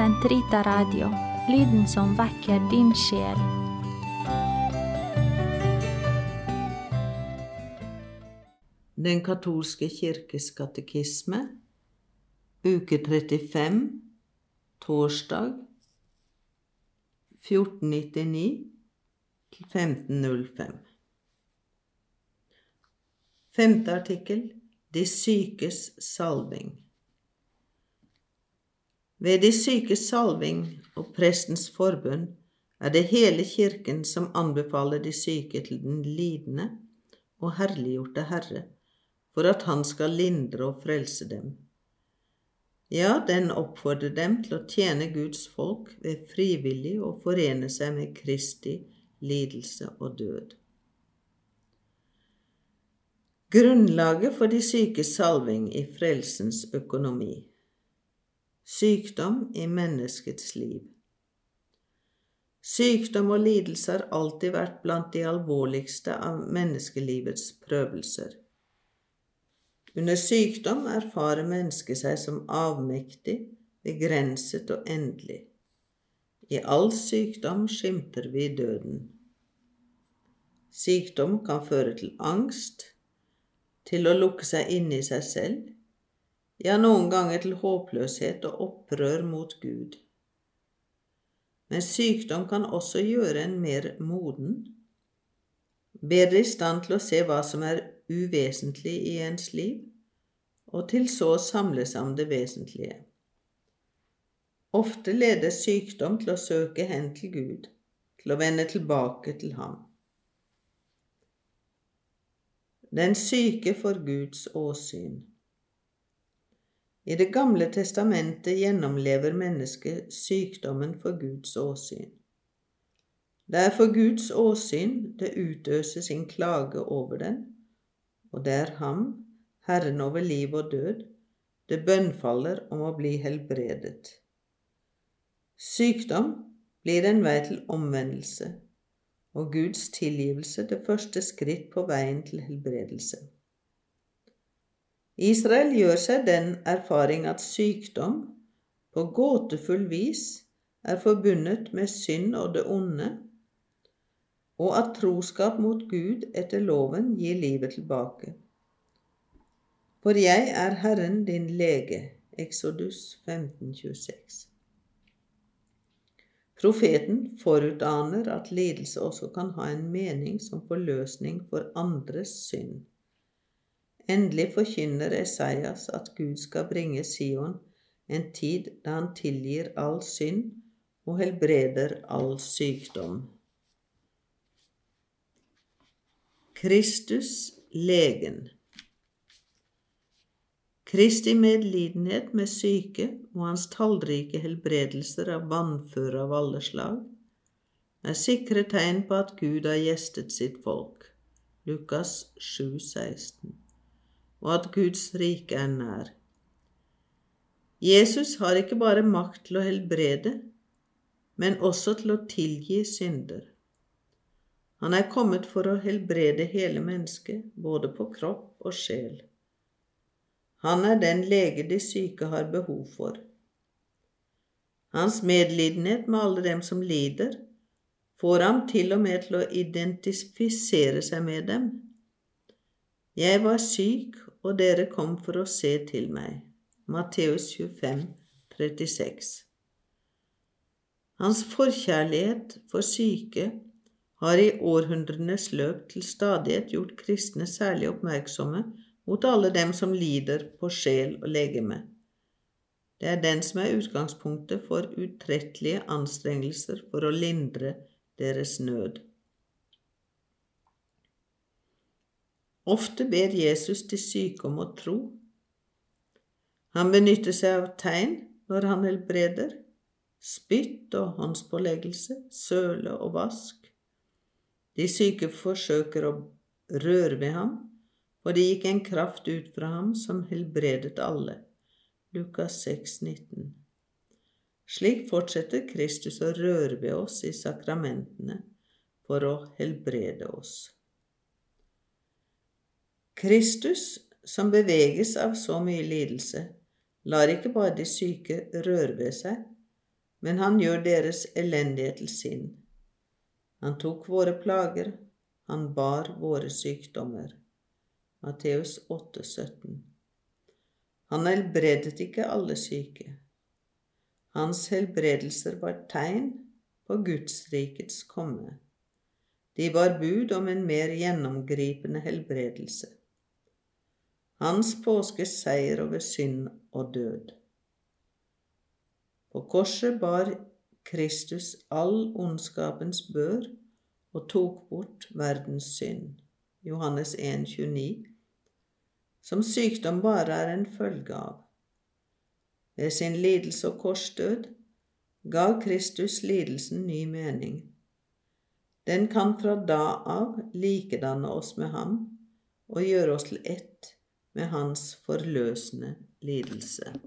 Sentrita Radio, lyden som vekker din sjel. Den katolske kirkes katekisme, uke 35, torsdag 1499-1505. Femte artikkel De sykes salving. Ved de sykes salving og prestens forbund er det hele kirken som anbefaler de syke til den lidende og herliggjorte Herre, for at Han skal lindre og frelse dem. Ja, den oppfordrer dem til å tjene Guds folk ved frivillig å forene seg med Kristi lidelse og død. Grunnlaget for de sykes salving i frelsens økonomi Sykdom i menneskets liv Sykdom og lidelse har alltid vært blant de alvorligste av menneskelivets prøvelser. Under sykdom erfarer mennesket seg som avmektig, begrenset og endelig. I all sykdom skimter vi døden. Sykdom kan føre til angst, til å lukke seg inne i seg selv, ja, noen ganger til håpløshet og opprør mot Gud. Men sykdom kan også gjøre en mer moden, bedre i stand til å se hva som er uvesentlig i ens liv, og til så samle om det vesentlige. Ofte leder sykdom til å søke hen til Gud, til å vende tilbake til Ham. Den syke får Guds åsyn. I Det gamle testamentet gjennomlever mennesket sykdommen for Guds åsyn. Det er for Guds åsyn det utøser sin klage over den, og det er ham, Herren over liv og død, det bønnfaller om å bli helbredet. Sykdom blir en vei til omvendelse, og Guds tilgivelse det første skritt på veien til helbredelse. Israel gjør seg den erfaring at sykdom på gåtefull vis er forbundet med synd og det onde, og at troskap mot Gud etter loven gir livet tilbake. For jeg er Herren din lege. Exodus 1526. Profeten forutaner at lidelse også kan ha en mening som forløsning for andres synd. Endelig forkynner Esaias at Gud skal bringe Sion en tid da han tilgir all synd og helbreder all sykdom. Kristus legen. Kristi medlidenhet med syke og hans tallrike helbredelser av vannføre av alle slag er sikre tegn på at Gud har gjestet sitt folk, Lukas 7, 16, og at Guds rike er nær. Jesus har ikke bare makt til å helbrede, men også til å tilgi synder. Han er kommet for å helbrede hele mennesket, både på kropp og sjel. Han er den lege de syke har behov for. Hans medlidenhet med alle dem som lider, får ham til og med til å identifisere seg med dem. Jeg var syk, og dere kom for å se til meg. Matteus 25, 36. Hans forkjærlighet for syke har i århundrenes løp til stadighet gjort kristne særlig oppmerksomme mot alle dem som lider på sjel og legeme. Det er den som er utgangspunktet for utrettelige anstrengelser for å lindre deres nød. Ofte ber Jesus de syke om å tro. Han benytter seg av tegn når han helbreder, spytt og håndspåleggelse, søle og vask. De syke forsøker å røre ved ham, og det gikk en kraft ut fra ham som helbredet alle. Lukas 6, 19. Slik fortsetter Kristus å røre ved oss i sakramentene for å helbrede oss. Kristus, som beveges av så mye lidelse, lar ikke bare de syke røre ved seg, men han gjør deres elendighet til sin. Han tok våre plager, han bar våre sykdommer. Matteus 8, 17. Han helbredet ikke alle syke. Hans helbredelser var tegn på Gudsrikets komme. De bar bud om en mer gjennomgripende helbredelse. Hans påskes seier over synd og død. På korset bar Kristus all ondskapens bør og tok bort verdens synd. Johannes 1, 29, som sykdom bare er en følge av. Ved sin lidelse og korsdød ga Kristus lidelsen ny mening. Den kan fra da av likedanne oss med ham og gjøre oss til ett med hans forløsende lidelse.